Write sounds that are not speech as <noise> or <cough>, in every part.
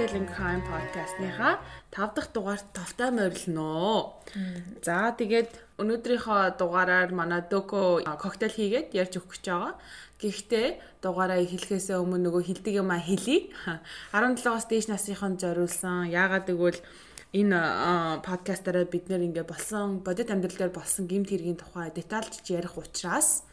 Cocktail and Crime podcast-ныхаа 5 дахь дугаарт тавтай морилно. За тэгээд өнөөдрийнхөө дугаараар манай Дөкө коктейл хийгээд ярьж өгөх гэж байгаа. Гэхдээ дугаараа хэлэхээс өмнө нөгөө хилдэг юм а хэлье. 17-оос дээш насныханд зориулсан. Яагаад гэвэл энэ подкастаараа бид нэр ингээ болсон бодит амьдрал дээр болсон гэмт хэргийн тухай детальж ярих учраас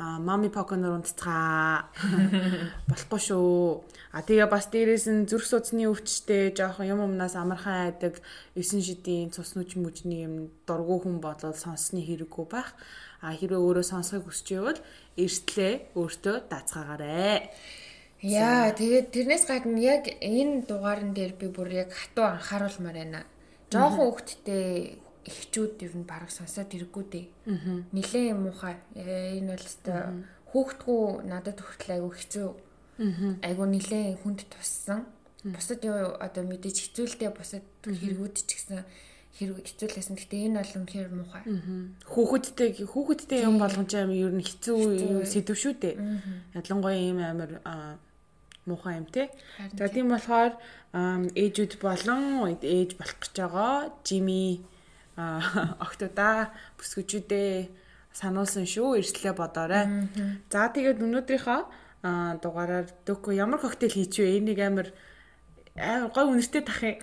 а мами поконор унтцгаа <laughs> болохгүй шүү. А тэгээ бас дээрээс нь зүрх судасны өвчтэй жоохон юм юмнаас амархан айдаг 9 шидийн цус нүч мүжний юм дургу хүн бодоод сонссны хэрэггүй байх. А хэрвээ өөрөө сонсохыг хүсч байвал эртлээ өөртөө даацгаагаарэ. Яа, тэгээд тэрнээс гадна яг энэ дугаарн дээр би бүр яг хатуу анхааруулмаар байна. Жохон хөвгттэй эхчүүд ер нь бараг сонсоод хэрэггүй дээ. Нилээ юм уухай. Энэ бол өстой хүүхдгүү надад хүртэл айгүй хэцүү. Айгүй нилээ хүнд туссан. Бусад юу одоо мэдээж хэцүүлтэй бусад хэрэгүүд ч гэсэн хэрэг хэцүүлсэн. Гэтэ энэ бол үнэхээр муухай. Хүүхэдтэй хүүхэдтэй юм болгон ч аим ер нь хэцүү сэдв шүү дээ. Ялангуяа ийм амар муухай юм те. За тийм болохоор ээжүүд болон ээж болох гэж байгаа Жими октодаа бүсгүчүүдээ сануулсан шүү эрслээ бодоорой. За тэгээд өнөөдрийнхөө дугаараар дөкө ямар коктейл хийчихвэ энийг амар амар гой үнэртэй тахыг.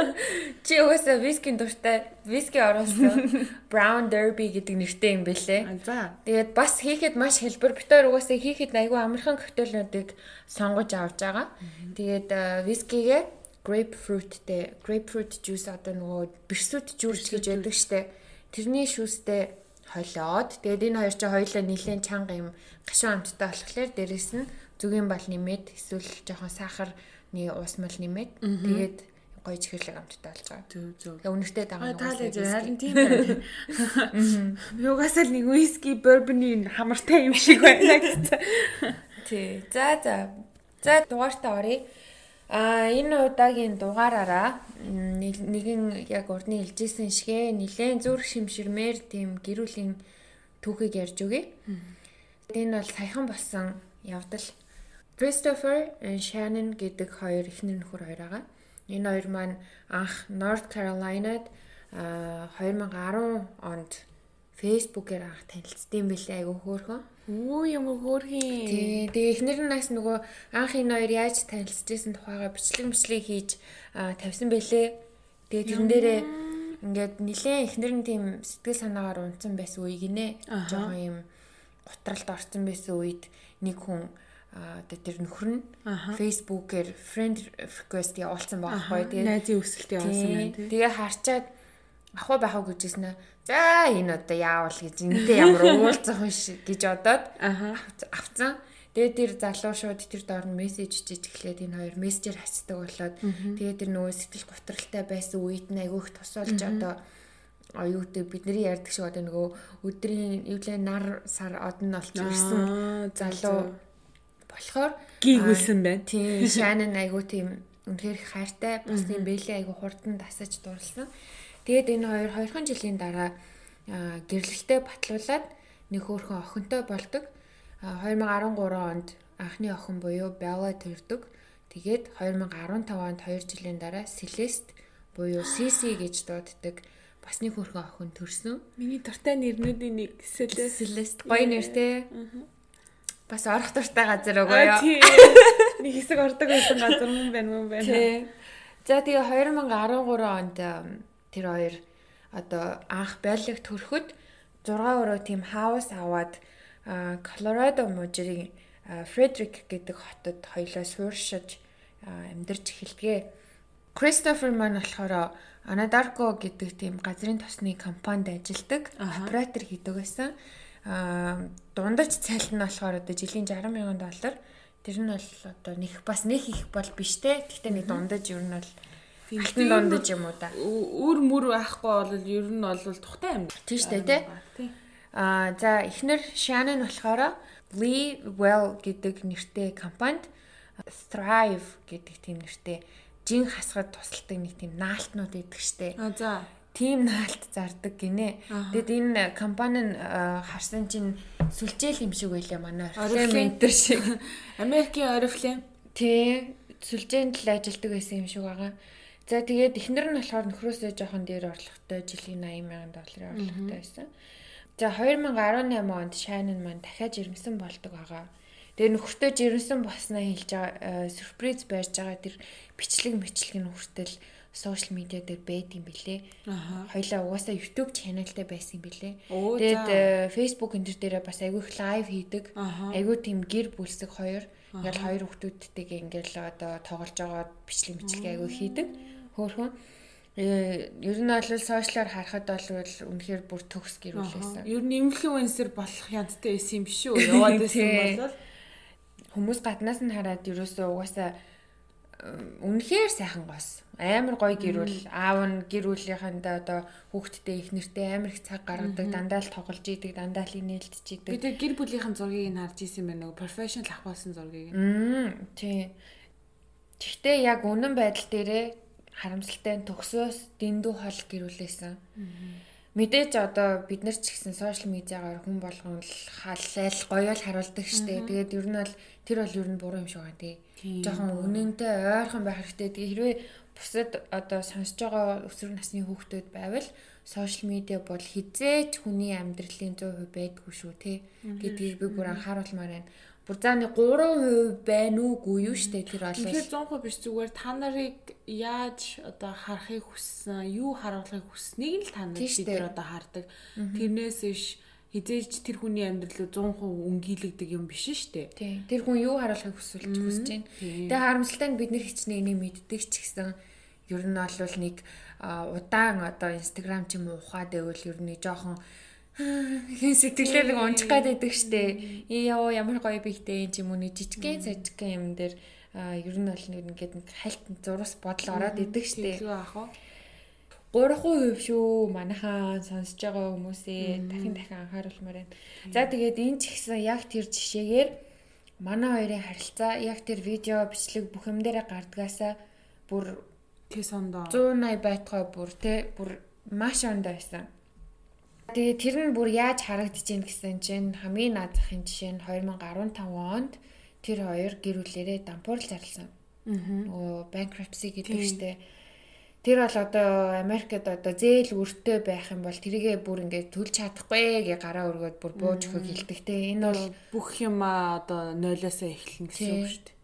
<laughs> Чи угаасаа вискийн дуртай виски оруулсан Brown Derby гэдэг нэртэй юм бэлээ. За. Тэгээд бас хийхэд маш хэлбэр битээр угаасаа хийхэд айгүй амархан коктейлнуудыг сонгож авч байгаа. Тэгээд вискигээ grapefruitтэй grapefruit juice одоо нөгөө бэрсүүд juice гэж яддаг штэ. Тэрний шүүстэй холиод тэгээд энэ хоёр чинь хоёулаа нэлээд чанга юм гашуун амттай болохоор дээрэс нь зүгийн бал нэмээд эсвэл жоохон сахарны уус мал нэмээд тэгээд гоё чихэрлэг амттай болж байгаа. Зөв зөв. Тэгээ үнэртэй дагаа таалаж харин тийм байна. Юугасаа нэг whisky bourbon-ийн хамартай юм шиг байна. <laughs> Тий. За за. За дугаартаа оръё. А энэ удаагийн дугаараараа нэгэн яг урдны хэлжсэн шигэ нилээн зүрх шимширмээр тийм гэрүүлийн түүхийг ярьж өгье. Энэ бол саяхан болсон явдал. Christopher Shannon гэдэг хоёр эхнэр нөхөр хоёр байгаа. Энэ хоёр маань анх North Carolina-д 2010 онд Facebook-ээр анх танилцсан байлээ айгүй хөөрхөн. Үу ямар хөөрхий. Тий, тэгээ эхнэр нь нас нөгөө анх энэ хоёр яаж танилцчихсэн тухайга бичлэг мичлэг хийж тавьсан байлээ. Тэгээ тэрэн дээрээ ингээд нилээн эхнэр нь тийм сэтгэл санаагаар унтсан байсан үеиг нэ. Жохон юм готралд орсон байсан үед нэг хүн одоо тэр нөхөр нь Facebook-ээр friend request явуулсан байхгүй. Тэгээ найзын өсөлт явуулсан байна. Тэгээ харчаад ахгүй байх уу гэжсэн нэ. За энэ одоо яавал гэж энтэй ямар уулзах вэ гэж бодоод авцсан. Тэгээд тэр залуу шууд тэр доор нь мессеж чиж эхлээд энэ хоёр мессежээр хацдаг болоод тэгээд тэр нөгөө сэтгэл готролтой байсан үед нь айгүйх тусалж одоо оюутай бидний ярьдаг шиг одоо нөгөө өдрийн эвлээ нар сар одон олж ирсэн залуу болохоор гийгүүлсэн байна. Тийм шаанын айгуу тийм үнэхээр хайртай бас тийм бэлээ айгуу хурдан тасаж дурлсан. Тэгээд энэ хоёр хоёрхан жилийн дараа гэрлэлтэд батлуулаад нэг хөөрхөн охинтой болдог. 2013 онд анхны охин буюу Bella төрдөг. Тэгээд 2015 онд 2 жилийн дараа Celeste буюу Cici гэж дууддаг бас нэг хөөрхөн охин төрсөн. Миний дуртай нэрнүүдийн нэг Celeste. Celeste гоё нэртэй. Бас орох дуртай газар өгөө ёо. <laughs> Нэг хэсэг ордог байсан газар мөн байна мөн байна. За тэгээ 2013 онд тэр хоёр одоо анх байлгт төрөхөд 6 өрөө тийм хаус аваад Колорадо мужийн Фредерик гэдэг хотод хоёлоо сууршиж амьдарч эхэлдэг. Кристофер маань болохоор Anadarko гэдэг тийм газрын тосны компанид ажилладаг, оператор хийдэг байсан. Аа дундаж цалин нь болохоор одоо жилийн 60 мянган доллар. Тэр нь бол одоо нэг бас нэг их бол биш те. Гэхдээ нэг дундаж ер нь бол алтан дундаж юм уу да. Өөр мөр байхгүй бол ер нь бол тухтай юм. Тийм шүү дээ те. Аа за эхнэр Shannon болохоор Lee Well гэдэг нэртэй компанид Thrive гэдэг тийм нэртэй жин хасахад тусалдаг нэг тийм наалтнууд идэг штэ. А за тийм наалт зардаг гинэ. Тэгэд энэ компани нь харсан чинь сүлжээл юм шиг байлаа манай Oriflame шиг. <laughs> Америкийн Oriflame. Тий. сүлжээнд л ажилладаг байсан юм шиг байгаа. За тэгээд эхнэр нь болохоор нөхрөөсөө жоохон дээр орлоготой жилийн 80 сая долларын орлоготой байсан. За 2018 онд Shannon маань дахиад жирэмсэн болдог байгаа. Тэгээ нөхөртөө жирэмсэн болсноо хэлж байгаа сюрприз байж байгаа тэр бичлэг мэтлэг нөхөртөл сошиал медиа дээр байд юм билэ. Хоёлаа угаасаа YouTube channelтай байсан юм билэ. Тэгээд Facebook энэ дээр бас айгүй их лайв хийдэг. Айгүй тийм гэр бүлсэг хоёр. Ингээл хоёр хүүхдүүдтэйгээ ингээл одоо тоглож байгаа бичлэг мэтлэг айгүй хийдэг. Хөөхөн э, ер нь бол сошиалаар харахад бол үнэхээр бүр төгс гэрүүлээсэн. Ер нь инфлюенсер болох янттай байсан юм шүү. Яваад байсан бол хүмүүс гаднаас нь хараад ерөөсөө угаасаа үнэхээр сайхан гос. Амар гоё гэрүүл аав нь гэрүүлийнхандаа одоо хүүхдтэй их нэртэй амар их цаг гаргадаг, дандаа л тоглож идэг, дандаа л инээлдэж идэг. Би тэг гэр бүлийнхэн зургийг нь харж исэн байна нөгөө профешнл ах болсон зургийг. Мм тий. Гэхдээ яг үнэн байдал дээрээ харамсалтай төгсөөс дэндүү хол гэрүүлээсэн. Мэдээж одоо бид нар ч гэсэн сошиал медиагаар хүн болгон л халал гоё л харуулдаг штэ. Тэгээд ер нь бол тэр бол ер нь буруу юм шиг байна тий жоохон үнэнтэй ойрхон байх хэрэгтэй. Тэгээ хэрвээ бусад одоо сонсож байгаа өсвөр насны хүүхдүүд байвал сошиал медиа бол хизээч хүний амьдралын 100% байдгүй шүү те гэдгийг би бүр анхааруулмаар байна. Бүр зааны 3% байна уугүй юу штэ тэр бол. Тэгэхээр 100% биш зүгээр та нарыг яаж одоо харахыг хүссэн, юу харуулахыг хүсснийг л та нар тэр одоо хардаг. Тэрнээс иш хизээж тэр хүний амьдрал 100% өнгөлөгдөг юм биш шүү дээ. Тэр хүн юу харуулахыг хүсвэл хүсэж байна. Тэгээ харамсалтай нь бид нар хичнээн энийг мэддэг ч гэсэн ер нь бол нэг удаан одоо инстаграм ч юм уу ухаад байвал ер нь жоохон хин <laughs> сэтгэлээр нэг унчих гад байдаг штэ. Яа ямар гоё бихтэй юм уу нэг жижигхэн сажигхэн юм дээр ер нь бол нэг ингээд хальт зурус бодол ороод идэг штэ. Тэгээ аах уу 3% шүү. Манайхаа сонсож байгаа хүмүүсээ дахин дахин анхааруулмаар байна. За тэгээд энэ ч ихсэн яг тэр жишээгээр манай хоёрын харилцаа яг тэр видео бичлэг бүх юм дээр гардгаасаа бүр тий сондоо. 180 байтгай бүр те бүр маш ондоо байсан. Тэгээ тэр нь бүр яаж харагдаж ийн гэсэн чинь хамгийн наад захын жишээ нь 2015 онд тэр хоёр гэр бүлэрээ дампуурл зарласан. Нөгөө bankruptcy гэдэг штеп Тэр бол одоо Америкт одоо зээл өртөө байх юм бол тэрийгээ бүр ингээд төлж чадахгүй гэ гараа өргөөд бүр бууж өгөх хэлдэг те. Энэ бол бүх юм одоо нойлоосоо эхэлнэ гэсэн үг шүү дээ.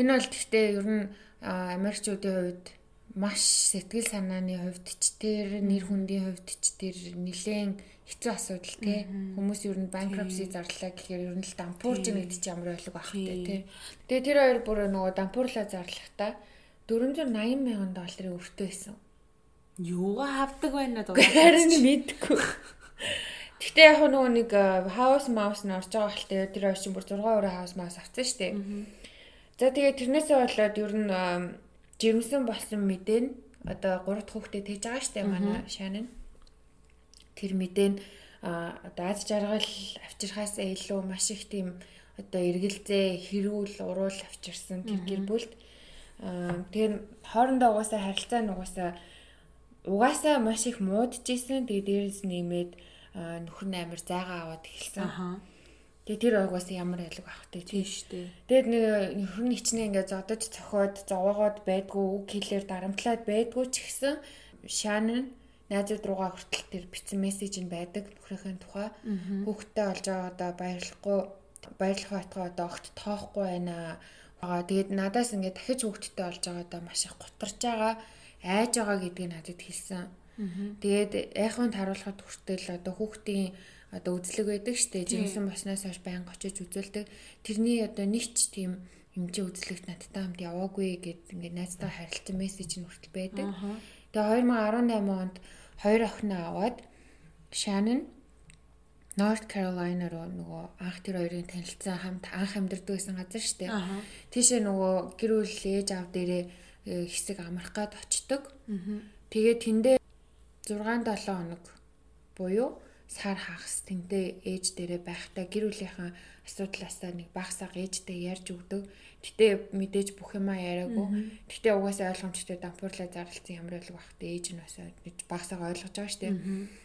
Энэ бол гэхдээ ер нь Америкчуудын хувьд маш сэтгэл санааны хувьд ч тэр нэр хүндийн хувьд ч тэр нэлээд хэцүү асуудал тий хүмүүс ер нь банкрапси зарлаа гэхээр ер нь л дампуурж нэгт чи ямар байлог байх вэ тий. Тэгээ тэр хоёр бүр нөгөө дампуурлаа зарлахдаа 480 мянган долларын өртөө байсан. Юугаа хавдаг байна даа. Харин мэдгүй. Гэтэ яг нөгөө нэг хаус маус нь орж байгаа хэлтэй тэр очин бүр 6 өрөө хаус маус авсан шүү дээ. За тэгээд тэрнээсээ болоод ер нь жирэмсэн болсон мэдээ нь одоо 3 дахь хүүхдээ тэгж байгаа шүү дээ манай шанаа. Тэр мэдээ нь одоо аз жаргал авчирхаас илүү маш их тийм одоо эргэлзээ хэрүүл уруул авчирсан тэр гэр бүлд тэгээд хоорондоо угаасаа харилцаа нь угаасаа угаасаа маш их муудж исэн. Тэгээд дээрээс нэмээд нөхөр нь амир зайгаа аваад эхэлсэн. Тэгээ тэр угаасаа ямар айлг авахтай тийм шүү дээ. Тэгээд нэг нөхөр нь хичнээн ингээд зодож цохоод зовоогоод байдгүй үг хэлээр дарамтлаад байдгүй ч гэсэн шаан найзууд руугаа хүртэл тэр бичсэн мессеж нь байдаг нөхрийнхээ тухай. Хүүхдтэй болж байгаа одоо баярлахгүй баярлах байтгаа одоо огт тоохгүй байна байгаа. Тэгээд надаас ингээд дахиж хүүхдтэй болж байгаадаа маш их гутарж байгаа, айж байгаа гэдгийг надад хэлсэн. Тэгээд айханд харуулахад хүртэл одоо хүүхдийн одоо үзлэг байдаг штэ жинсэн босноос хойш байн очиж үзүүлдэг. Тэрний одоо нэг ч тийм хэмжээ үзлэгт надтай хамт яваагүй гэд ингээд найзтай харилцсан мессеж нь хүртэл байдаг. Тэгээ 2018 онд хоёр охиноо аваад Shannon North Carolina руу нөгөө анх тэр хоёрын танилцсан хамт анх амьдардаг байсан газар шүү дээ. Тийшээ нөгөө гэр бүл ээж аав дээрээ э, хэсэг амрах гад очдог. Тэгээд тэндээ 6 7 хоног буюу сар хагас тэнтэй ээж дээрээ байхдаа гэр бүлийнхэн асуудлаасаа нэг багсаг ээжтэй ярьж өгдөг. Гэтэ мэдээж бүх юмаа яриаггүй. Гэтэ угаасаа ойлгомжтой дампуурлаа зарлцсан ямар байлг багтээ ээж нь бас багсаг ойлгож байгаа шүү дээ.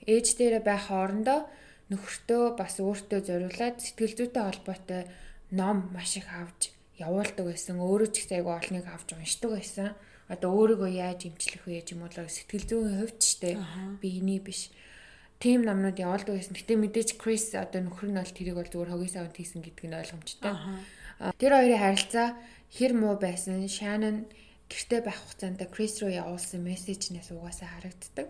Ээж дээрээ байх хоорондоо нөхөртөө бас өөртөө зориулаад сэтгэл зүйтэй холбоотой ном маш их авч явуулдаг байсан. Өөрөө ч ихтэй айгу олныг авч уншдаг байсан. Одоо өөрийгөө яаж имчлэх вэ юм бол сэтгэл зүйн хувьд ч те биений биш. Тим номнууд явуулдаг байсан. Гэтэ мэдээж Крис одоо нөхөр нь бол тэрийг бол зүгээр хогийн савнд хийсэн гэдг нь ойлгомжтой. Тэр хоёрын харилцаа хэр муу байсан. Shannon гэртээ байх хугацаанд Крис руу явуулсан мессежнээс угаасаа харагддаг.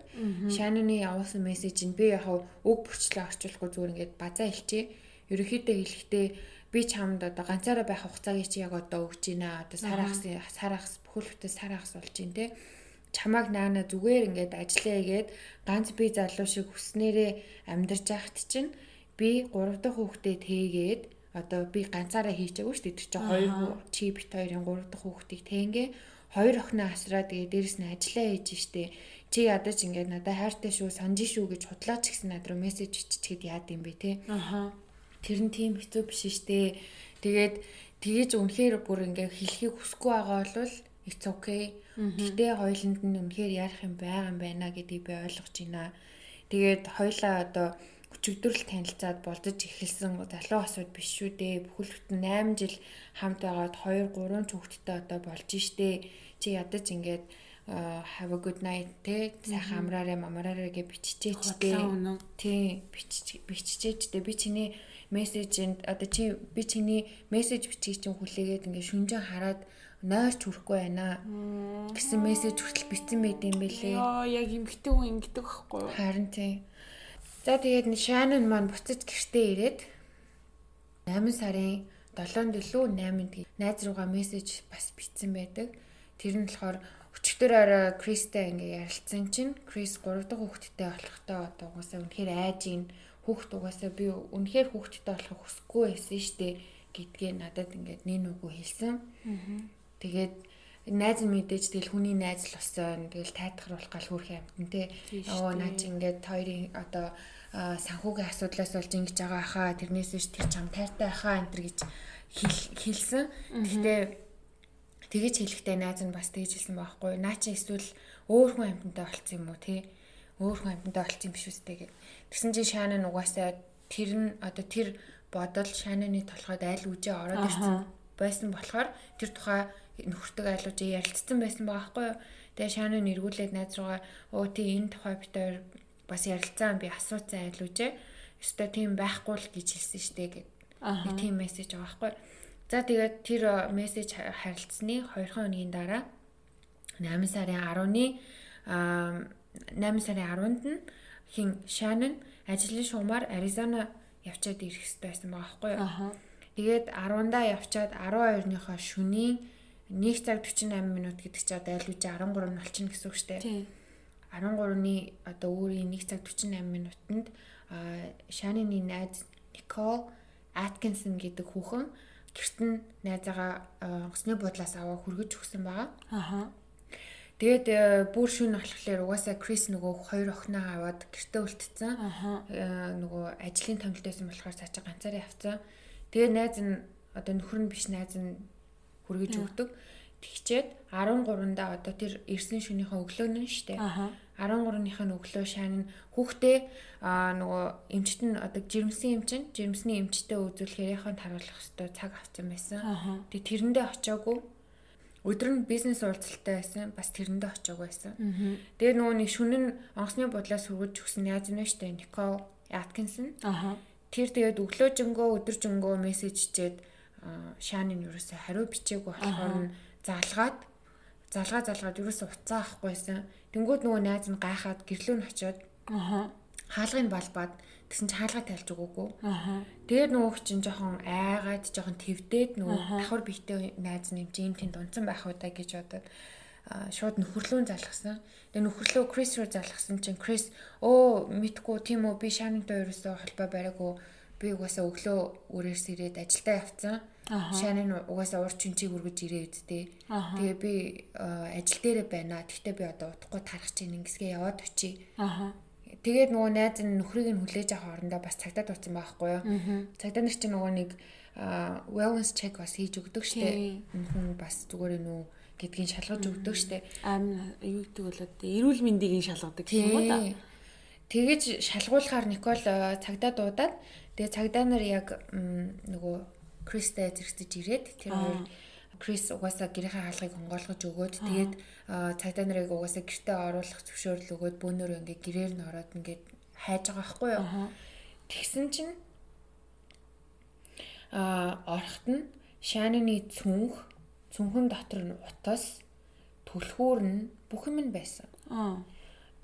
Шаноны явуулсан мессеж нь би яг үг бүрчлээ орчуулахгүй зүгээр ингээд базаа хэлчихье. Ерөнхийдөө хэлэхдээ би чамд одоо ганцаараа байх хугацааг чи яг одоо өгч гинэ. Одоо сарахс сарахс бүхэл бүтээ сарахс болж гин те. Чамааг наана зүгээр ингээд ажиллая гээд ганц би залуу шиг хүснээрээ амьдарч байхад чинь би 3 дахь хүүхдээ тээгээд одоо би ганцаараа хийчихэв шүү дээ. Тэр чинь хоёр чи бит хоёрын 3 дахь хүүхдийг тэнгээ хоёр охиноо асраа тэгээ дээрэс нь ажиллаа хийж штэ. Чи ядаж ингээд надад хайртай шүү санаж шүү гэж худлаач гэсэн над руу мессеж иччихэд яад юм бэ те? Аха. Тэр нь тийм хэцүү биш штэ. Тэгээд тгийж үнэхээр бүр ингээд хэлхийг хүсэхгүй байгаа бол it's okay. Гэтээ хоёуланд нь үнэхээр ярих юм байгаа юм байна гэдгийг би ойлгож байна. Тэгээд хоёлаа одоо өчигдрөл танилцаад болдож эхэлсэн залуу осууд биш шүү дээ. Бүхэл бүтэн 8 жил хамт байгаад 2 3 хүүхэдтэй одоо болж штэ чи ядаж ингээд have a good night те сайхан амраарэ мамраарэ гэж биччихээч те тий биччихээч те би чиний мессежэнд одоо чи би чиний мессеж бичгийг чинь хүлээгээд ингээд шүнжэн хараад нойрч хүрэхгүй байна гэсэн мессеж хүртэл бичсэн байт юм бэлээ. Яа яг эмгтэн хүн ингэдэг байхгүй юу? Харин тий. За тэгээд Шанон маань буцаж гэртээ ирээд 8 сарын 7-нд илүү 8-нд найз руугаа мессеж бас бичсэн байдаг. Тэр нь болохоор өчигдөр орой Кристтэй ингээ ярилцсан чинь Крис 3 дахь хүүхэдтэй болохтой одоо угаасаа үнэхээр айжийн хүүхэд угаасаа би үнэхээр хүүхэдтэй болохыг хүсэхгүй байсан штэ гэдгээ надад ингээд нэн үгүй хэлсэн. Тэгээд найз мэдээж тэгэл хүний найз л болсон. Тэгэл тайтгаруулах гал хүрх юмтан те. Оо наач ингээд хоёрын одоо санхүүгийн асуудлаас болж ингэж байгаа хаа тэрнээс биш тэр чам тайртай хаа энэ гэж хэлсэн. Гэхдээ тэгэж хэлэхдээ найз нь бас тэгж хэлсэн байхгүй. Наа чи эсвэл өөр хүн амьтантай болцсон юм уу тий өөр хүн амьтантай болцсон биш үстэй гэд. Тэгсэн чинь шаана нугасаа тэр нь одоо тэр бодол шаананы толгойд аль үжээ ороод ирсэн байсан болохоор тэр тухай нөхөртөг айлуужаа ярилцсан байсан байгаа байхгүй юу? Тэгээ шаана нэргүүлээд найз руугаа оо тий энэ тухай хоёр бас ярилцсан би асууцсан айлуужээ өстой тийм байхгүй л гэж хэлсэн штэ гэд. Нэг тийм мессеж байгаа байхгүй. За тэгээд тэр мессеж харилцсны 2 хоногийн дараа 8 сарын 10-ны 8 сарын 10-нд нь хин Шанон ажлын шуумаар Аризона явчаад ирэх хэрэгтэй байсан байгаа байхгүй юу. Тэгээд 10-даа явчаад 12-ныхоо шөнийн 1 цаг 48 минут гэдэг чинь одоо айлууж 13 нь болчихно гэсэн үг шүү дээ. 13-ны одоо өөрийн 1 цаг 48 минутанд Шанины найз Никол Аткинсон гэдэг хүүхэн гэрт нь найзаагаа онгоцны буудлаас аваа хүргэж өгсөн байгаа. Аха. Тэгээд бүр шүн болохоор угаасаа Крис нөгөө хоёр охиноо аваад гэртээ үлдсэн. Аха. Нөгөө ажлын томилт байсан болохоор цаашаа ганцаараа явцсан. Тэгээд найз нь одоо нөхөр нь биш найз нь хүргэж өгдөг. Тэгчээд 13-нда одоо тэр ирсэн шөнийхөө өглөө нь штэ. Аха 13-ныхаа өглөө шаан хүүхдээ нөгөө эмчт нь одоо жирэмсэн эмчин жирэмсний эмчтэй үзүүлэхээр яхан таруулах хэвээр цаг авсан байсан. Тэгээ тэрэндээ очиагүй. Өдөр нь бизнес уулзалтай байсан. Бас тэрэндээ очиагүй байсан. Тэгээ нөгөө нэг шүнэн онгоцны бодлоос хүргэж өгсөн яаж нэ штэ Никол Аткинсон. Тэр тэгээд өглөөжингөө өдөржингөө мессежчээд шаанын юусаа хариу бичээгүй болохоор нь залгаад залгаа залгаад юусаа уцаа авахгүйсэн. Тэнгүүд нөгөө найз нь гайхаад гэрлөө нь очиод ааа хаалгыг балбаад тэгсэн чи хаалгаа тайлж өгөөгүй. Аа. Тэгээд нөгөө чинь жоохон айгаад жоохон твдээд нөгөө давхар бихтэй найз нь юм чи юм тэнд унцсан байх уу да гэж бодоод шууд нөхөрлөө залгасан. Тэгээ нөхөрлөө Крис руу залгасан чинь Крис өө мэдгүй тийм үү би Шанинтай ерөөсөө холбоо бариагүй би угаасаа өглөө үрээс ирээд ажилдаа явцсан. Шанин угаасаа урд чинчийг үргэж ирээ үсттэй. Тэгээ би ажил дээрээ байна. Тэгтээ би одоо утгагүй тарах чинь ингэсгээ яваад очие. Тэгээд нөгөө найз нь нөхрийг нь хүлээж авах орондоо бас цагтаа дууцсан байхгүй юу. Цагтаа нар чинь нөгөө нэг wellness check бас хийж өгдөг штеп. Хүн бас зүгээр нүү гэдгийг шалгаж өгдөг штеп. Амин юу гэдэг бол эрүүл мэндийг шалгадаг юм уу да. Тэгэж шалгуулахаар Никол цагдаа дуудаад тэгээ цагдаа нар яг нөгөө Кристтэй зэрэгцэж ирээд тэр хоёр Крис угаасаа гэрийнхээ хаалгыг хонгоолгож өгөөд тэгээд цагдаа нарыг угаасаа гэртээ оруулах зөвшөөрөл өгөөд бөөнөр ингээ гэрээр нь ороод ингээ хайж байгаа байхгүй юу. Тэгсэн чинь а орохт нь Шанины цүнх цүнхэн дотор нь утас түлхүүр нь бүх юм байсан. Аа.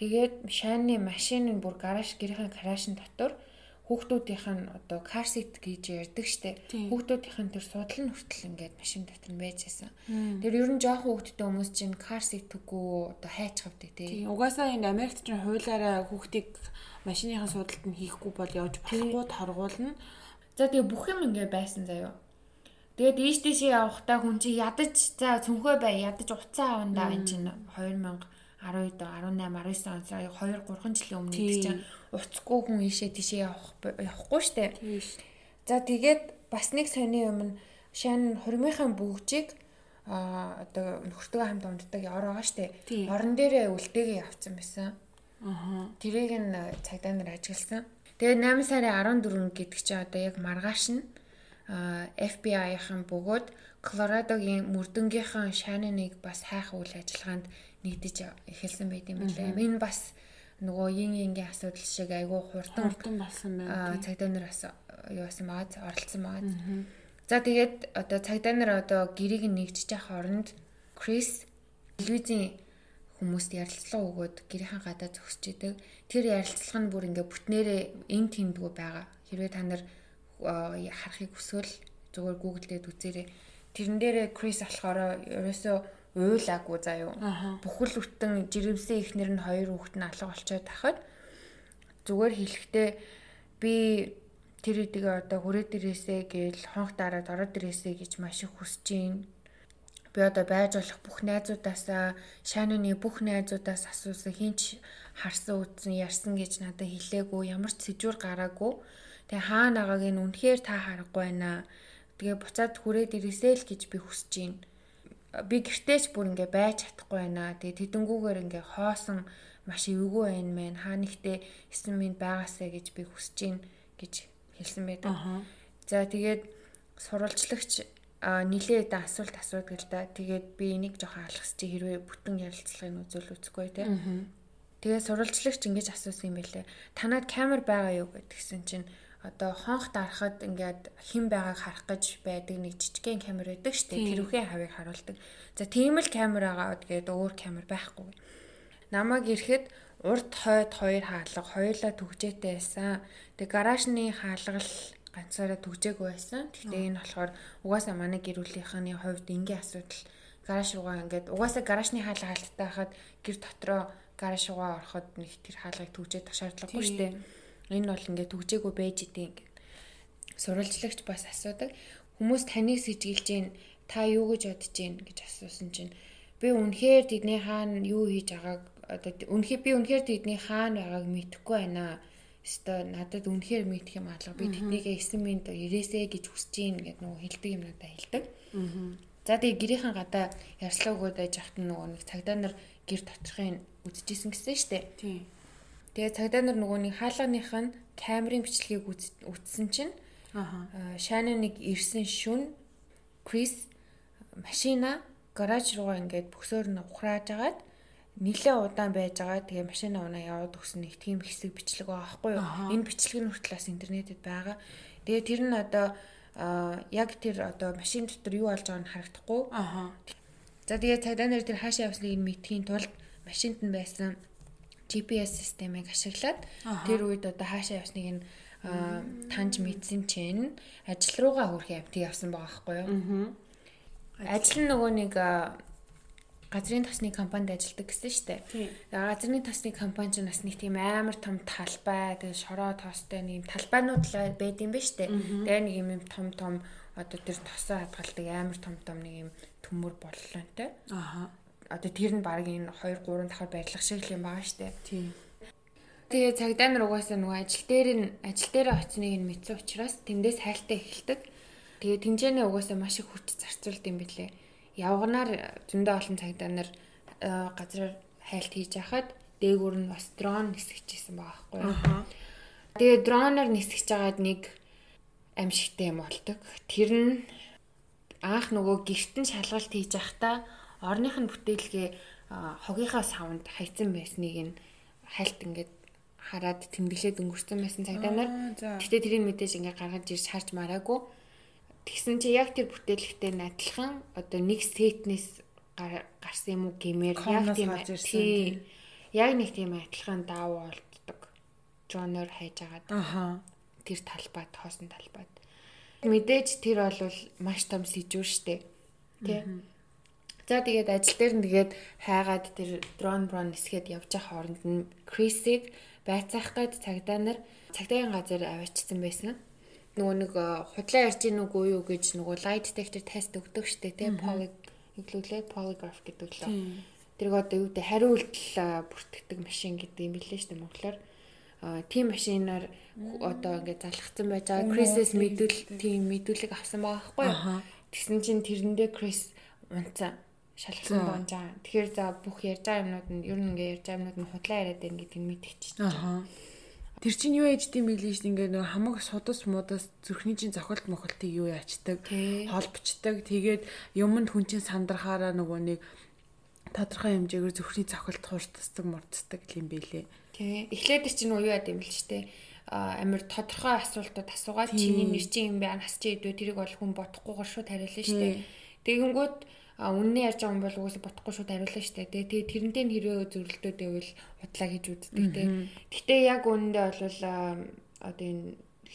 Тэгээд Шанины машин нь бүр гараж гэрийн гаражын дотор хүүхдүүдийнх нь одоо car seat гэж ярьдаг штэ. Хүүхдүүдийнх нь тэр судлал нь хүртэл ингээд машин дотор нь байж байсан. Тэр ер нь жоохон хүүхдтэй хүмүүс чинь car seat үгүй одоо хайч хавдаг тий. Угаасаа энэ Америкт чинь хуулаараа хүүхдийг машиныхаа судалт нь хийхгүй бол явж болохгүй торгуулна. За тэгээ бүх юм ингээд байсан заяа. Тэгээд ийш тийшээ явахдаа хүн чи ядаж за цүнхөө бай ядаж уцаа авандаа энэ чинь 2000 12 18 19 он 2 3 жилийн өмнө гэдэг чинь уцгүй хүн ийшээ тийшээ явах явахгүй штэ. За тэгээд бас нэг сони юм шан хурмынхаа бүгжийг а одоо нөхөртөө хамт умддаг яар байгаа штэ. Орон дээрээ үлдээгээ явцсан байсан. Аа. Тэрийг нь цагдаа нар ажигласан. Тэгээд 8 сарын 14 гэдэг чинь одоо яг маргааш нь FBI-ийн бөгөөд Колорадогийн мөрдөнгийнхэн Шаниныг бас хайх үйл ажиллагаанд нэгдэж эхэлсэн байт юм билээ. Энэ бас нөгөө yin yin-ийн асуудал шиг айгүй хурдан болсон байна. Цагдаа нар бас юу байсан маад оролцсон маад. За тэгээд одоо цагдаа нар одоо гэрийг нэгжиж явах оронд Крис телевизийн хүмүүст ярилцлага өгөөд гэрийн гадаа зогсож идэг. Тэр ярилцлага нь бүр ингээ бүтнээрээ эн тэмдгүү байгаа. Хэрвээ та нар харахыг хүсвэл зүгээр гуглдээд үзээрэй. Тэрэн дээрээ Крис болохоор ерөөсөө уйлаагүй заяо. Бүхэл бүтэн жирэмсэн ихнэр нь хоёр хүүхэд нь алга болчиход тахад зүгээр хэлэхдээ би тэр эдгээ одоо хүрээ дээрээсээ гээл хонх дараад ороод дээрээсээ гэж маш их хүсэж байна. Би одоо байж болох бүх найзуудаасаа шаануны бүх найзуудаас асуусан хинч харсан үтсэн ярьсан гэж надад хэлээгүй ямар ч сэжүүр гараагүй. Тэгээ хаана байгааг нь үнэхээр та харахгүй байна. Тэгээ буцаад хүрээд ирээсэй л гэж би хүсэж байна би гэртээч бүр ингээ байж чадахгүй байна. Тэгээ тэдэнгүүгээр ингээ хоосон маш эвгүй байна мэн. Хаа нэгтээ эсэн минь байгаасаа гэж би хүсэж гин гэж хэлсэн байдаг. За тэгээд сурвалжлагч нилээд асуулт асуудаг л да. Тэгээд би энийг жоохон алгас чи хэрвээ бүтэн ярилцлагыг үзүүл үзэхгүй те. Тэгээд сурвалжлагч ингэж асуусан юм байлээ. Танад камер байгаа юу гэдгсэн чинь одоо хонх дарахад ингээд хэн байгааг харах гэж байдаг нэг жижигхэн камер байдаг шүү дээ. Тэрүүхэн хавыг харуулдаг. За тийм л камер байгаа тэгээд өөр камер байхгүй. Намаг ирэхэд урд хойд хоёр хаалга хоёулаа түгжээтэй байсан. Тэгээд гаражны хаалгал ганцаараа түгжээгүй байсан. Гэхдээ энэ болохоор угаасаа манай гэр бүлийнхний хувьд энгийн асуудал гараж руугаа ингээд угаасаа гаражны хаалга халттай хахад гэр дотроо гараж руугаа ороход нэг тэр хаалгыг түгжээд шаардлагагүй шүү дээ Энэ бол ингээд төгжээгүй байж идэв ингээд. Сурвалжлагч бас асуудаг. Хүмүүс таныг сэжиглэж гин та юу гэж бодож гин гэж асуусан чинь би үнэхээр тэдний хаана юу хийж байгааг одоо үнэхээр би үнэхээр тэдний хаана байгааг мэдэхгүй байна. Өстой надад үнэхээр мэдэх юм алга. Би тэднийгээ эсэн минь ирээсэ гэж хүсэж гин гэд нөгөө хэлдэг юм надад хэлдэг. За тэгээ гэрийнхэн гадаа ярьслаа өгөөд байж хат нөгөө нэг цагдаа нар гэр доторхын үзчихсэн гэсэн штэ. Тийм. Тэгээ цагдаа нар нөгөө нэг хаалганых нь камерын бичлэгийг үзсэн чинь аа шайна нэг ирсэн шүн Крис машина гараж руугаа ингээд бөксөөр нь ухрааж агаад нилээ удаан байж байгаа. Тэгээ машина унаа яваад өгсөн нэг тийм хэсэг бичлэг байгаа байхгүй юу? Энэ бичлэг нь хүртэл бас интернетэд байгаа. Тэгээ тэр нь одоо яг тэр одоо машин дотор юу болж байгааг нь харагдахгүй. Аа. За тэгээ цагдаа нар тэр хаашаа явсныг мэдхийн тулд машинд нь байсан GPS системийг ашиглаад тэр үед одоо хаашаа явсныг нь таньж мэдсэн чинь ажил руугаа хүрэх явтыг явсан байгаа байхгүй юу. Ажил нь нөгөө нэг газрын тосны компанид ажилладаг гэсэн шүү дээ. Газрын тосны компани ч бас нэг тийм амар том талбай, тэгээ шороо тоостой нэг талбайнууд л байд юм ба шүү дээ. Тэгээ нэг юм том том одоо тэр тосоо хадгалдаг амар том том нэг юм төмөр боллонтой. Аха одоо тэр нь баг энэ 2 3 дахаар байрлах шиг л юм байгаа штэ. Тийм. Тэгээ цагдаа нар угаасаа нөгөө ажил дээр нь ажил дээр очсныг нь мэдсэн учраас тэндээс хайлтаа эхэлдэг. Тэгээ тэмцээнээ угаасаа маш их хүч зарцуулд юм билээ. Явганаар зөндөө олон цагдаа нар газраар хайлт хийж хахад дээгүүр нь бас дрон нисгэж исэн байгаа байхгүй юу. Тэгээ дроноор нисгэж байгаад нэг амьшигтай юм болдог. Тэр нь анх нөгөө гэртэн шалгалт хийж байхдаа орных нь бүтээлгээ хогийнхаа савнд хайцсан байсныг нь хальт ингээд хараад тэмдэглээд өнгөрсөн байсан цагдаа нар. Гэтэ тэрийг мэдээж ингээ гаргаж ирж харж мараагүй. Тэгсэн чи яг тэр бүтээлэгтэй адилхан одоо нэг сетнес гарсан юм уу гэмээр яг тийм тий яг нэг тийм адилхан даав болддог. Жонор хайж агаад. Аха. Тэр талбайд хоосон талбайд. Мэдээж тэр бол маш том сэжүүр штэ. Тий. За тэгээд ажил дээр нь тэгээд хайгаад тэр дрон брон нисгээд явж байгаа хооронд нь Крисийг байцаах гээд цагдаа нар цагдаагийн газар аваачсан байсан. Нөгөө нэг э, худлаа ярьж гин үгүй юу гэж нөгөө lie detector тест өгдөг штэ тий poly иглүүлээ polygraph гэдэг лөө. Тэрг одоо юу гэдэг хариу үйлдэл э, бүртгэдэг машин гэдэг юм билээ штэ монголоор. А тийм машинаар одоо ингээд залхацсан байж байгаа. Крисэс мэдүүл тийм мэдүүлэг авсан байгаа байхгүй юу? Тэгсэн чинь тэрэндээ Крис унцаа шалгасан донжаа. Тэгэхээр за бүх ярьж байгаа юмнууд нь ер нь ингээ ярьж байгаа юмнууд нь худлаа яриад байна гэдгийг мэдчихэж байна. Тэр чинь юу ээж тийм билээ шүү ингээ нэг хамаг судас мудас зүрхний чинь зохиолт мохолтыг юу яачдаг холбочдаг тэгээд юмд хүн чинь сандрахаараа нөгөө нэг тодорхой хэмжээгээр зүрхний зохиолт хуурцдаг мурцдаг юм билээ. Тий. Эхлээд чинь уу юу яд юм бэл ч тээ амир тодорхой асуултууд асуугаад чиний нэр чинь юм байна нас чи идвэ тэрийг бол хүн бодохгүйгээр шууд хариулна шүү дээ. Тэгэнгүүт а үнний ярьж байгаа юм бол угаасаа бодохгүй шууд хариулна шүү дээ. Тэгээ тэрнтэй нь хэрвээ зөвлөлтөө дэвэл худлаа хийж үздэг те. Гэхдээ яг үнэндээ бол одоо энэ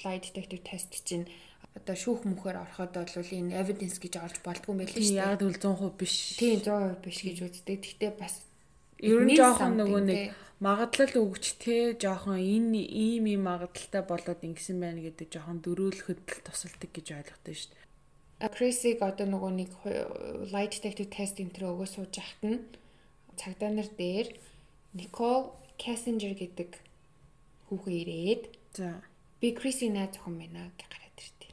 lie detector test чинь одоо шүүх мөхөөр ороход бол энэ evidence гэж орж болдгүй юм байл шүү дээ. Яг тэгвэл 100% биш. Тийм 100% биш гэж үздэг. Гэхдээ бас ер нь жоохон нөгөө нэг магадлал өгч те жоохон энэ ийм ийм магадлалтай болоод ингэсэн байна гэдэг жоохон дөрөөлөхөд тусалдаг гэж ойлгохтой шүү дээ. Крисиг одоо нөгөө нэг lie detector test төр өгөө сууж яхад нь цагдаа нар дээр Никол Кассенжер гэдэг хүүхэн ирээд за би Криси найз охин байна гэж гараад ирдээ.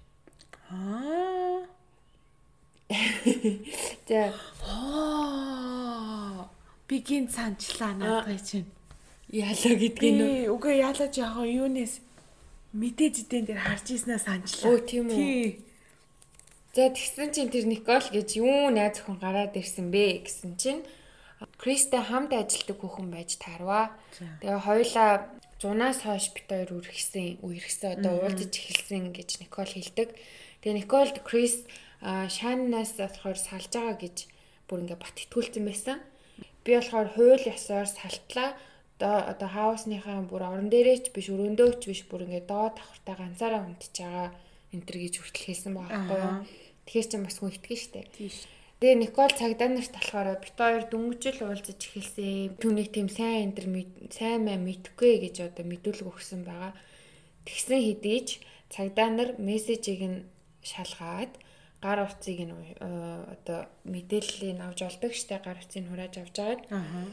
Аа. <laughs> За аа би гин санчлаа наадгай чинь. Яалаа гэдгийг нөө. Үгүй яалаа жоохон юунес мэдээж дэн дээр харж ийснаа санчлаа. Өө тийм үү. За тэгсэн чинь тэр Никол гэж юу найз охин гараад ирсэн бэ гэсэн чинь Кристтэй хамт ажилладаг хүүхэн байж таарваа. Тэгээ хоёлаа зунаас хойш бит хоёр үргэсэн, үерхсэн одоо уулзаж эхэлсэн гэж Никол хэлдэг. Тэгээ Николд Крис Шаннаас болохоор салж байгаа гэж бүр ингээ бат итгүүлсэн байсан. Би болохоор хууль ёсоор салтлаа. Одоо одоо хаусныхаа бүр орон дээрээч биш өрөөндөөч биш бүр ингээ доод давхартай ганцаараа унтж байгаа энэ төр гэж хүртэл хэлсэн байгаа байхгүй юу? Тэгэхээр ч бас хүн итгэн штэ. Тийш. Тэгээ Никол цагдаа нарт болохоор бит хоёр дөнгөжл уулзаж эхэлсэн. Түүнийг тийм сайн энэ төр сайн маа мэдхгүй гэж одоо мэдүүлэг өгсөн байгаа. Тэгсэн хэдий ч цагдаа нар мессежийг нь шалгаад гар утсыг нь одоо мэдээллийг авч олдог штэ гар утсыг хурааж авч агаад. Аа.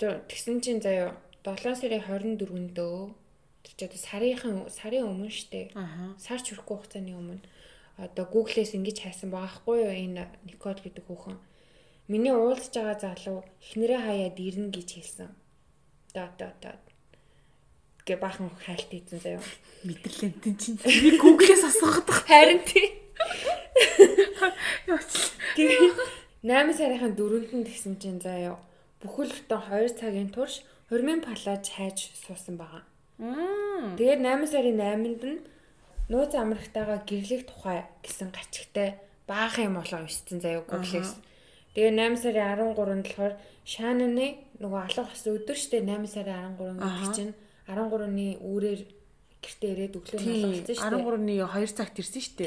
Тэгсэн чинь заяа 7 сарын 24-нд өө тэр ч одоо сарынхан сарын өмнө штэ. Аа. Сар чүрхгүй хугацааны өмнө одоо Google-ээс ингэж хайсан байгаа хгүй юу энэ Никол гэдэг хүүхэн. Миний уулзж байгаа залуу эхнэрээ хаяад ирнэ гэж хэлсэн. Да да да. Гэ бахан хайлт ийцэн заяа. Мэдлэнтэн чинь би асуугаад байгаа. Харин тий. Тэгээ 8 сарын 4-нд нь тэгсэн чинь заяа. Бүхэл бүтэн 2 цагийн турш хормын палаж хайж суусан байгаа. Тэгээд 8 сарын 8-нд нь нууц амрагтайгаа гэрлэх тухай гэсэн гачигтай баахан юм болоо уншсан заяа Google-с. Тэгээ 8 сарын 13-нд болохоор Шананы нөгөө алга болсон өдөр штэ 8 сарын 13 гэдэг чинь 13-ны үүрээр гэртээ ирээд өглөө болсон штэ. 13-ны 2 цагт ирсэн штэ.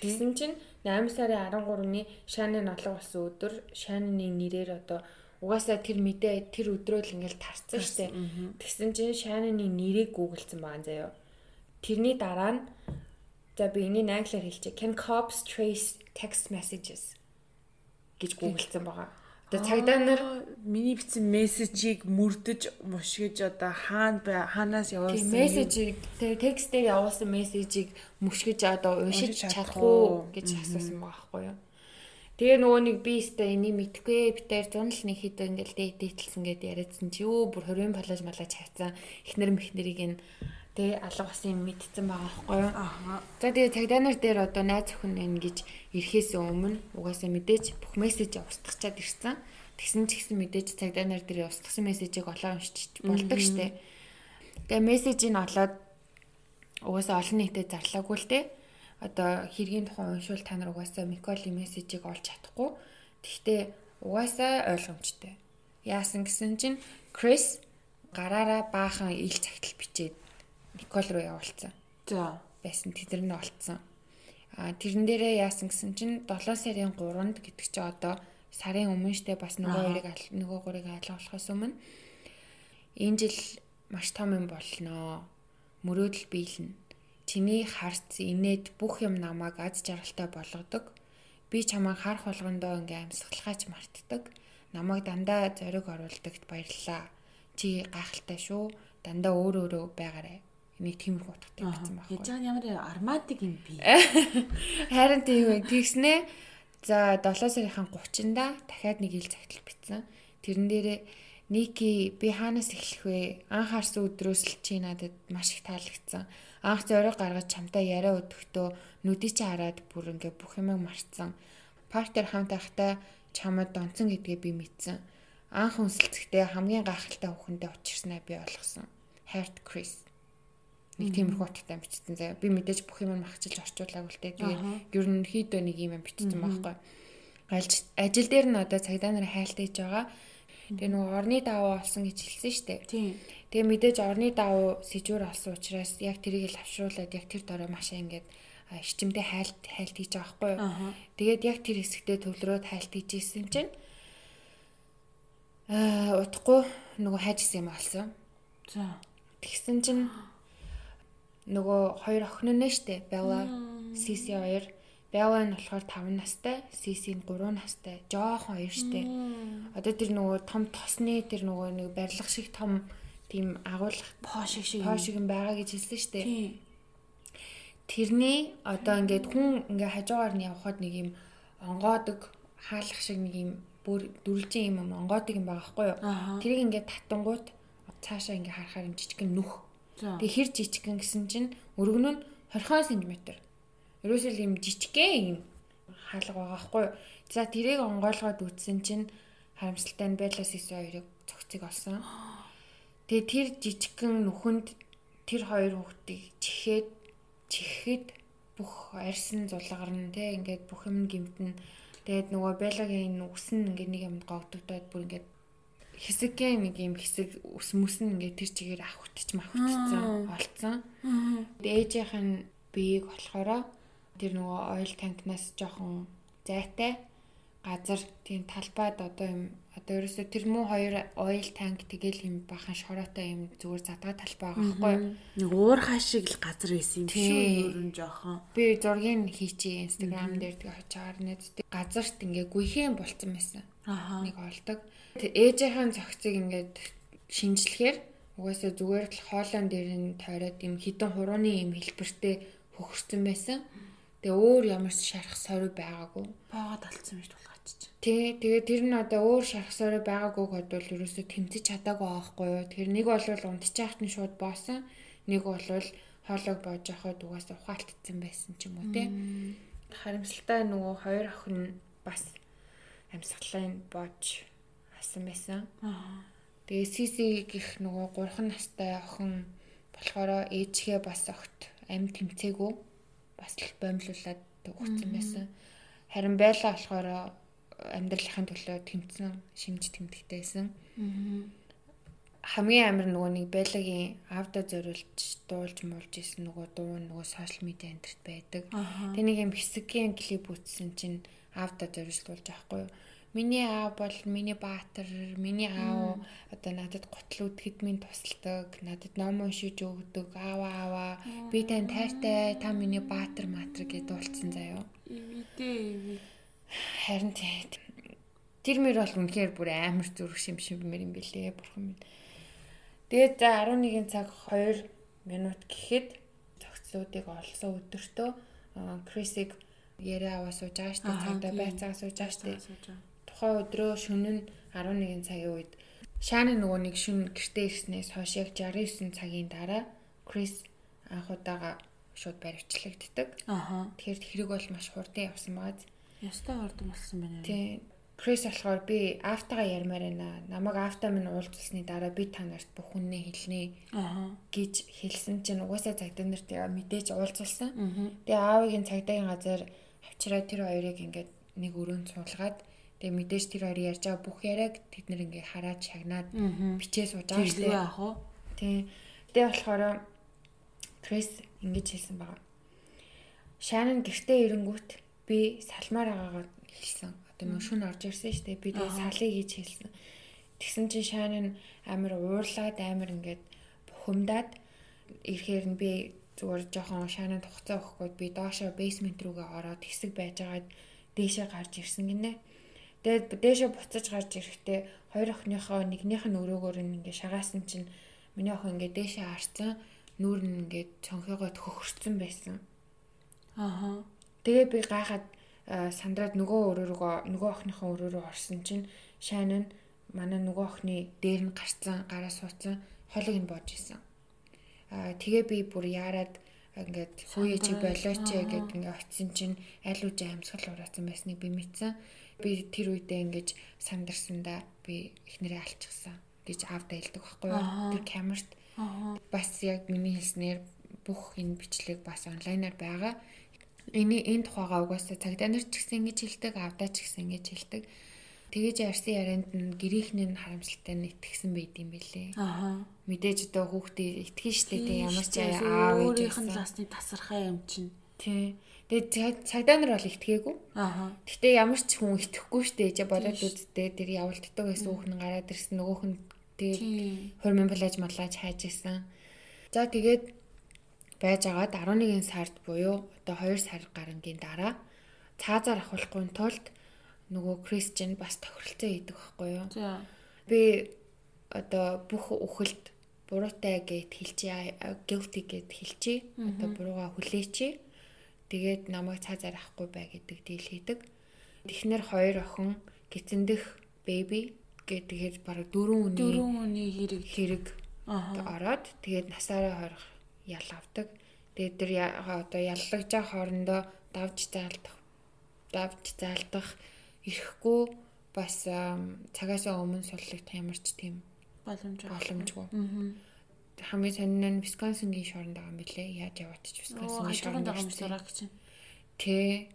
Тэгсэн чинь 8 сарын 13-ны Шананы алга болсон өдөр Шананы нэрээр одоо угаасаа тэр мэдээ тэр өдрөө л ингээл тарцсан штэ. Тэгсэн чинь Шананы нэрийг гуглдсан байгаа заяа Тэрний дараа нь за би энийг англиар хэлчихье. Can cops trace text messages гэж гуглдсан байгаа. Тэгээ цагдаа нар миний бичсэн мессежийг мөрдөж мушгиж одоо хаана бай хаанаас явуулсан мессежийг тэгээ текстээр явуулсан мессежийг мушгиж одоо уншиж чадах уу гэж асуусан байгаа байхгүй юу. Тэгээ нөгөө нэг би өстой энийг мэдгүй битээр зунал нэг хэд ингээл дээдэлсэн гэдээ яриадсан чи юу бүр 20 палаж малаж хайцсан эхнэр мэхнэрийг нь Тэ алга бас юм мэдсэн байгаа байхгүй юу? Аа. За тэгээ цагдаа дээр одоо найз охин байна гэж ирэхээс өмнө угаасаа мэдээж бүх мессеж устгачаад ирсэн. Тэгсэн ч гэсэн мэдээж цагдаа нар дээр устгасан мессежийг олоо уншиж болдог штэ. Тэгээ мессежийг олоод угаасаа олон нийтэд зарлаагүй л те. Одоо хэргийн тухай уншвал та нар угаасаа Миколи мессежийг олж чадахгүй. Тэгтээ угаасаа ойлгомжтой. Яасан гэсэн чинь Крис гараараа баахан ил цагтл бичээд Никол руу явуулсан. За. Байсан тэдэр нь олцсон. А тэрэн дээрээ яасан гэсэн чинь 7 сарын 3-нд гэдэг чи одоо сарын өмнө штэ бас нөгөө хоёрыг нөгөө гурыг айлгуулахаас өмнө энэ жил маш том юм болноо. Мөрөөдөл биелнэ. Чиний харц инээд бүх юм намайг аз жаргалтай болгодог. Би чамайг харах болгондоо ингээм амьсгалахаач мартдаг. Намайг дандаа зориг оруулдагт баярлалаа. Чи гайхалтай шүү. Дандаа өөр өөрөө байгаарай нэг тиймэрхүү утгатай бичсэн байхгүй. Яаж ямар арматик юм би. <laughs> Харин тийм тэгснэ. За 7 сарын 30-нда дахиад нэг ил цагтл бичсэн. Тэрэн дээрээ Ники би хаанаас эхлэх вэ? Анх харсан өдрөөс л чи надад маш их таалагдсан. Анх зориг гаргаж чамтай яриа өдөртөө нүдий чи хараад бүр ингээ бүх юмыг марцсан. Партер хамт байхдаа чамд донцсон гэдгээ би мэдсэн. Анх үнсэлцэхдээ хамгийн гайхалтай хүүхэндээ учирснаа би ойлгосон. Хайрт Крис. Нэг тиймэрхүү утгатай бичсэн заяа. Би мэдээж бүх юм махчилж орчуулаагүй л дээ. Тэгээ ерөнхийдөө нэг юм бичсэн байхгүй. Ажил дээр нь одоо цагдаа нарын хайлтаж байгаа. Тэгээ нөгөө орны даваа олсон гэж хэлсэн шүү дээ. Тийм. Тэгээ мэдээж орны даваа сэжүүр олсон учраас яг тэрийг л авшруулад яг тэр дорой машаа ингээд ичимдээ хайлт хайлт хийж байгаа байхгүй. Тэгээд яг тэр хэсэгтээ төвлөрөөд хайлт хийж исэн чинь аа утгагүй нөгөө хайжсэн юм олсон. За. Тэгсэн чинь <gasps> нөгөө хоёр охин нь штэ Bella Sisi хоёр Bella нь болохоор 5 настай, Sisi нь 3 настай. Жохон хоёр штэ. Одоо тэр нөгөө том тосны тэр нөгөө нэг барилга шиг том тийм агуулга поо шиг шиг поо шиг юм байгаа гэж хэлсэн штэ. Тэрний одоо ингээд хүн ингээ хажуугаар нь явхад нэг юм онгоодог хаалах шиг нэг юм бүр дүрлжин юм онгоодог юм байгаа байхгүй юу? Тэрийг ингээд татангууд цаашаа ингээ харахаар юм жижигхэн нүх Тэгээ хэр жижигхэн гэсэн чинь өргөнөө нь 20 см. Ерөөсөө юм жижигхэн юм хаалга байгаа хгүй. За тэрийг онгойлгоод үтсэн чинь харамсалтай нь Исо хоёрыг цогцыг олсон. Тэгээ тэр жижигхэн нүхэнд тэр хоёр хүүхдийг чихээд чихэхэд бүх арьсан зулгарна те ингээд бүх юм гимтэн тэгээд нөгөө Беллагийн үс нь ингээд нэг юмд гогдогдоод бүр ингээд хэсэгэн нэг юм хэсэг ус мүсэн ингээд тэр чигээр авахтч мавхтцсан олцсон. Ээжийнх нь биеийг болохоро тэр нөгөө ойл танкнаас жоохон зайтай газар тийм талбайд одоо юм одоо ерөөсө тэр муу хоёр ойл танк тэгэл юм бахан шороотой юм зүгээр задгаа талбай байгаа байхгүй нэг уур хашиг л газар байсан юм шүү нь жоохон. Би зургийг хийчи инстаграм дээр тэгээ очоор нэт. Газарт ингээ гүйхэн болцсон байсан. Нэг олдог Ээжийнхэн цогцыг ингээд шинжлэхээр угаасаа зүгээр л хоолон дээр нь тойроод юм хідэн хурууны юм хэлбэртэй хөхөрсөн байсан. Тэгээ өөр ямар ч шарах сорой байгаагүй. Боогод алдсан байж тулгаач. Тий, тэгээ тэр нь одоо өөр шарах сорой байгаагүй гэдвэл ерөөсөө тэмцэж чадаагүй аахгүй юу. Тэр нэг бол унтчихаахт нь шууд боосон. Нэг бол хоолойг боож яхад угаасаа ухаалтцсан байсан ч юм уу тий. Харамсалтай нөгөө хоёр охин бас амьсгалын боож авсан байсан. Тэгээ Сиси гих нөгөө 3 настай охин болохоор ээжгээ бас огт амь тэмцээгүй бас л боомлуулад өгсөн байсан. Харин байла болохоор амьдралын төлөө тэмцэн шимж тэмдэгтэйсэн. Хамгийн амар нөгөө нэг байлагийн авда зориулж дуулж муулж исэн нөгөө дуу нөгөө сошиал медиа энтерт байдаг. Тэ нэг юм хэсгийн клип үзсэн чинь авда зориулж аахгүй юу? Миний аав бол миний баатар, миний аав одоо надад гутал үдэхэд минь тусалдаг, надад ном уншиж өгдөг, аава аава. Би тань тайртай, та миний баатар матар гэдээ дуулцсан заяо. Ивидээ. Харин тэр мөр бол үнэхээр бүр амар зүрх шим шиммэр юм бэлээ бурхан минь. Тэгээд за 11 цаг 2 минут гэхэд зохицлуудыг олсон өдөртөө Крисиг яриа аваа сууж байгаа штэ цаадаа байцаа сууж байгаа штэ тухайн өдрөө шөнө нь 11 цагийн үед Шааны нөгөө нэг шүн гэртээ ирснээс хойш яг 69 цагийн дараа Крис анх удаага шууд баривчлагддаг. Аха. Тэгэхээр хэрэг бол маш хурдан явсан байгаа. Ястай хурдан болсон байна. Тий. Крис болохоор би автагаа ярмаар байна. Намайг авта минь уулзсны дараа би та нарт бүх үннээ хэлнэ Аха. гэж хэлсэн чинь угаасаа цагдаа нарт мэдээж уулзалсан. Мгм. Тэгээ аавыгийн цагдаагийн газар авчираа тэр хоёрыг ингээд нэг өрөөнд суулгаад тэгээ мэдээж тэр хоёр ярьж байгаа бүх яриаг тэд нэр ингээд хараад шагнаад бичээ сууж байгаа шүү дээ. яах вэ? Тийм. Тэгээ болохоор Крис ингэж хэлсэн байгаа. Шанан гэртээ ирэнгүүт би салмаар байгаагаа хэлсэн. Одоо мөн шүн орж ирсэн шүү дээ. Би тэгээ салыг хийж хэлсэн. Тэгсэн чинь Шанан амар уурлаад амар ингээд бухимдаад ирэхээр нь би зүгээр жоохон Шанан тухцаа өгөхгүй би доошо бейсмент рүүгээ ороод хэсэг байжгаад дээшээ гарч ирсэн гинэ. Тэгээд дээшээ буцаж гарч ирэхдээ хоёр охиныхоо нэгнийх нь өрөөгөөр нь ингээ шагаасан чинь миний охин ингээ дээшээ харцсан нүүр нь ингээ цонхоогоо хөхөрцөн байсан. Аха. Тэгээ би гайхаад сандраад нөгөө өрөөрөө нөгөө охиныхоо өрөөрөө орсон чинь шайн нь манай нөгөө охины дээр нь гарцсан гараа суудсан холыг нь боож исэн. Аа тэгээ би бүр яарад ингээд хөөе чи болооч аа. гэд ингээд очисон чинь аль үжи амьсгал ураасан байсныг би мэдсэн. Би тэр үедээ ингээд сандарсандаа би эхнэрээ алчихсан гэж аавда хэлдэг байхгүй юу? Аа. Тэр камерт бас яг миний хэлснээр бүх энэ бичлэг бас онлайнаар байгаа. Энэ энэ тухайгаа угаасаа цагдаа нар ч гэсэн ингэж хэлдэг, авдаа ч гэсэн ингэж хэлдэг. Тэгэж ярьсан ярианд нь гэрийнхний нь харамсалтай нь итгэсэн байд юм бэлээ. Аха. Мэдээж одоо хүүхдээ итгэн штэ тэг ямар ч аав ээж өөрийнх нь ласны тасархай юм чинь. Тий. Тэгээд цаг- цагдаа нар бол итгээгүй. Аха. Гэтэ ямар ч хүн итгэхгүй штэ гэж бодоод үзтээ тэр явуулддаг байсан хүүхэн гараад ирсэн нөгөөх нь тэгээд хормын плаж маллаж хайж исэн. За тэгээд байж агаад 11 сард буюу одоо 2 сар гарангийн дараа цаазаар авахлахгүй тулд нөгөө Кристиан бас тохиролцоо хийдэг байхгүй юу? За. Би одоо бүх үхэлд буруутай гэд хэлчихье, guilty гэд хэлчихье. Одоо бурууга хүлээчихье. Тэгээд намайг цаазаар авахгүй бай гэдэг дийл хийдэг. Тэгэхнэр хоёр охин baby гэдэг тэгэхээр бараг дөрөв үний Дөрөв өний хэрэг. хэрэг ороод тэгээд насаараа хорих ял авдаг. Тэгээд тэр одоо яллагж байгаа хоорондоо давж заалдах давж заалдах ирэхгүй бас ам, цагаасаа өмнө суллагдах ямар ч тийм Боломж. боломжгүй. Аа. Хамгийн сонин нь Висконсингийн шоронд байгаа юм билээ. Яаж яваад ч Висконсингийн шоронд дагам орсон. сураг гэж. Тэ.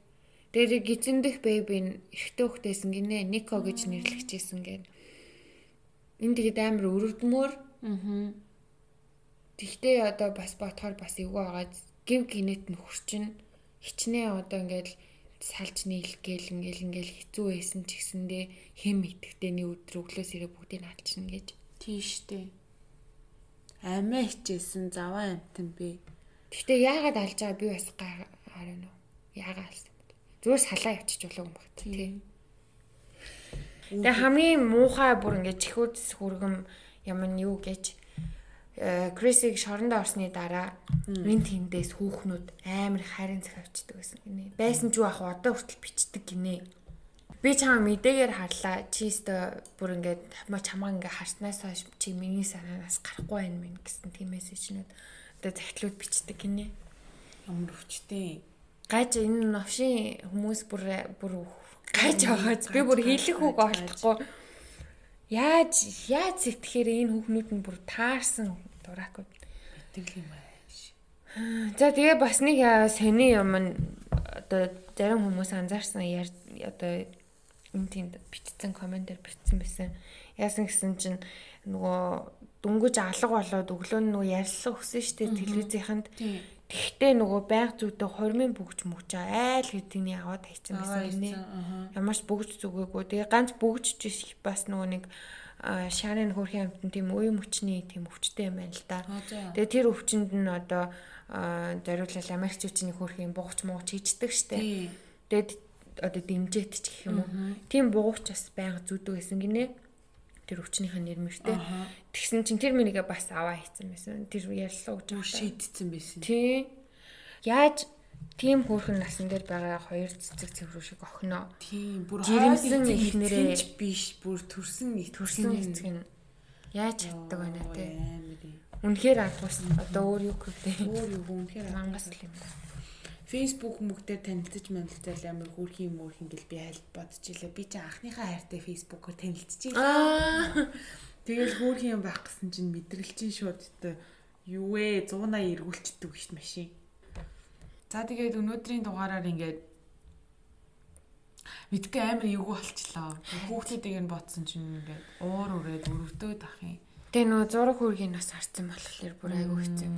Тэр гизэндэх бэби нь эрэгтэй хөхтэйсэн гинэ. Нико гэж нэрлэгчээсэн гэд. Энд тэгээд амар өрөвдмөр Аа. Тэгтээ одоо бас бодохоор бас эвгүй байгаа гів гинэт нөхөрчин хичнээн одоо ингээл салж нийлэх гээл ингээл ингээл хэцүү байсан ч гэсэндээ хэм итгэвтэйний өдөр өглөөс ирээ бүгдийг алчна гэж. Тийштэй. Амиа хичээсэн заваа амтан би. Тэгтээ яагаад алж байгаа би бас гарна уу? Яагаад алсан бэ? Зүгээр салаа явчих болов юм багт тий. Тэгээ хамгийн муухай бүр ингээд чихүүдс хүргэм юм нь юу гэж э, Крисиг шоронд орсны дараа энэ тэндээс хүүхнүүд амар харин зах авчдаг гэсэн гинэ. Байсан ч юу ах одоо хүртэл бичдэг гинэ. Би чамаа мэдээгээр харлаа. Чи өстө бүр ингээд чамаа ингээд харснаас хойш чи миний санаанаас гарахгүй байна мэн гэсэн тийм мессежнүүд одоо захидлууд бичдэг гинэ. Ямар өвчтэй. Гаж энэ новшин хүмүүс бүр бүр гаж байгааз би бүр хэлэх үг олдохгүй. Яаж яаж сэтгэхээр энэ хүүхнүүд нь бүр таарсан дураагүй. Тэгэл юм аа. За тэгээ бас нэг сони юм нь одоо зарим хүмүүс анзаарсан одоо тийм бичсэн комментээр бичсэн байсан. Яасан гэсэн чинь нөгөө дөнгөж алга болоод өглөө нь нөгөө ярьслах өсөн штэ телевизийнхэнд. Тийм. Тэгтээ нөгөө байг зүйдээ хормын бүгж мөгч айл гэдгийг аваад хайцсан байсан гинэ. Аа. Ямар ч бүгж зүгээгүй. Тэгээ ганц бүгж ч бас нөгөө нэг шарын хөрхийн амтан тийм үе мөчний тийм өвчтэй юм байна л да. Тэгээ тэр өвчнөд нь одоо зориулал Америкчуудын хөрхийн бугууч мууч хийждэг штэ. Тэгээд одоо дэмжээт ч гэх юм уу. Тийм бугууч бас байнга зүдэг байсан гинэ. Тэр өвчнийхээ нэрмэртэй. Тэгсэн чинь тэр минийгээ бас аваа хийцэн байсан. Тэр ярьлаа гэж байна. шийдсэн байсан. Тий. Яаж тийм хөөрхөн насан дээр байгаа хоёр цэцэг цэврүү шиг охиноо Тийм. Бүр Жирэмсэн ихнэрээ- биш. Бүр төрсөн их төрсөн эцэг нь Яаж чаддаг байна те. Үнэхээр агуус одоо өөр юу гэвтэй. Өөр юу үнэхээр Мангас л юм да. Facebook мөгтөр танилцаж манилцал амар хүүрхийн мөрх ингээл би хальт бодчихлаа. Би чи анхныхаа хайртай Facebook-оор танилцчихлаа. Аа. Тэгэл хүүрхийн юм байх гэсэн чинь мэдрэлчин шууд өтө юу вэ 180 эргүүлчихдэг дээ машин. За тэгээд өнөөдрийн дугаараар ингээд мэдгүй амар эвгүй болчлоо. Хүүхдүүдийг нь ботсон чинь ингээд уур үрээд өрөвдөөд ах юм. Тэгээ нөө зураг хүргийг нас харсан болохоор бүр айгүй хэцүү.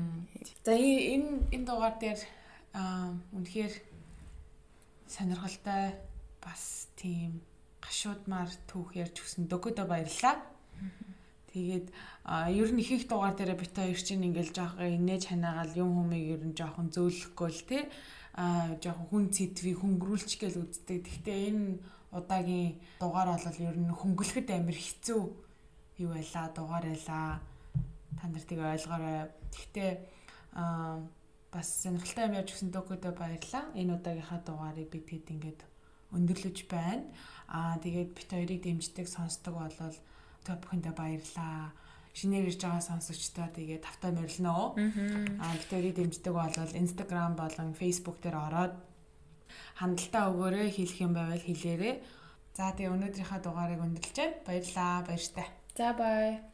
За энэ энэ дугаар дээр аа үнэхээр сонирхолтой бас тийм гашуудмаар түүх ярьж өгсөн дөгөөдөө баярлалаа. Тэгээд ер нь их их дугаар дээр бит хоёр чинь ингээл жоох инээж ханаагаал юм хүмийг ер нь жоохон зөөлөхгүй л тий а жоохон хүн цэдвийг хөнгөрүүлчих гээл үздэг. Гэхдээ энэ удаагийн дугаар бол ер нь хөнгөлөхөд амар хэцүү юу байла дугаар байла. Та нар тийг ойлгоорой. Гэхдээ а бас сонирхолтой юм яаж өгсөн дөгөөдөө баярлаа. Энэ удаагийнхаа дугаарыг бид хэд ингээд өндөрлөж байна. Аа тэгээд бит хоёрыг дэмждэг сонсдог болол та бүхэндээ баярлаа шинээр ирж байгаа сонсогчдоо тэгээ тавтай морилно. Аа битэрийг дэмждэг бол Instagram болон Facebook дээр ороод хандлтаа өгөөрэй хэлэх юм байвал хэлээрэй. За тэгээ өнөөдрийнхөө дугаарыг өндөрлж байна. Баярлалаа. Баяртай. За бай.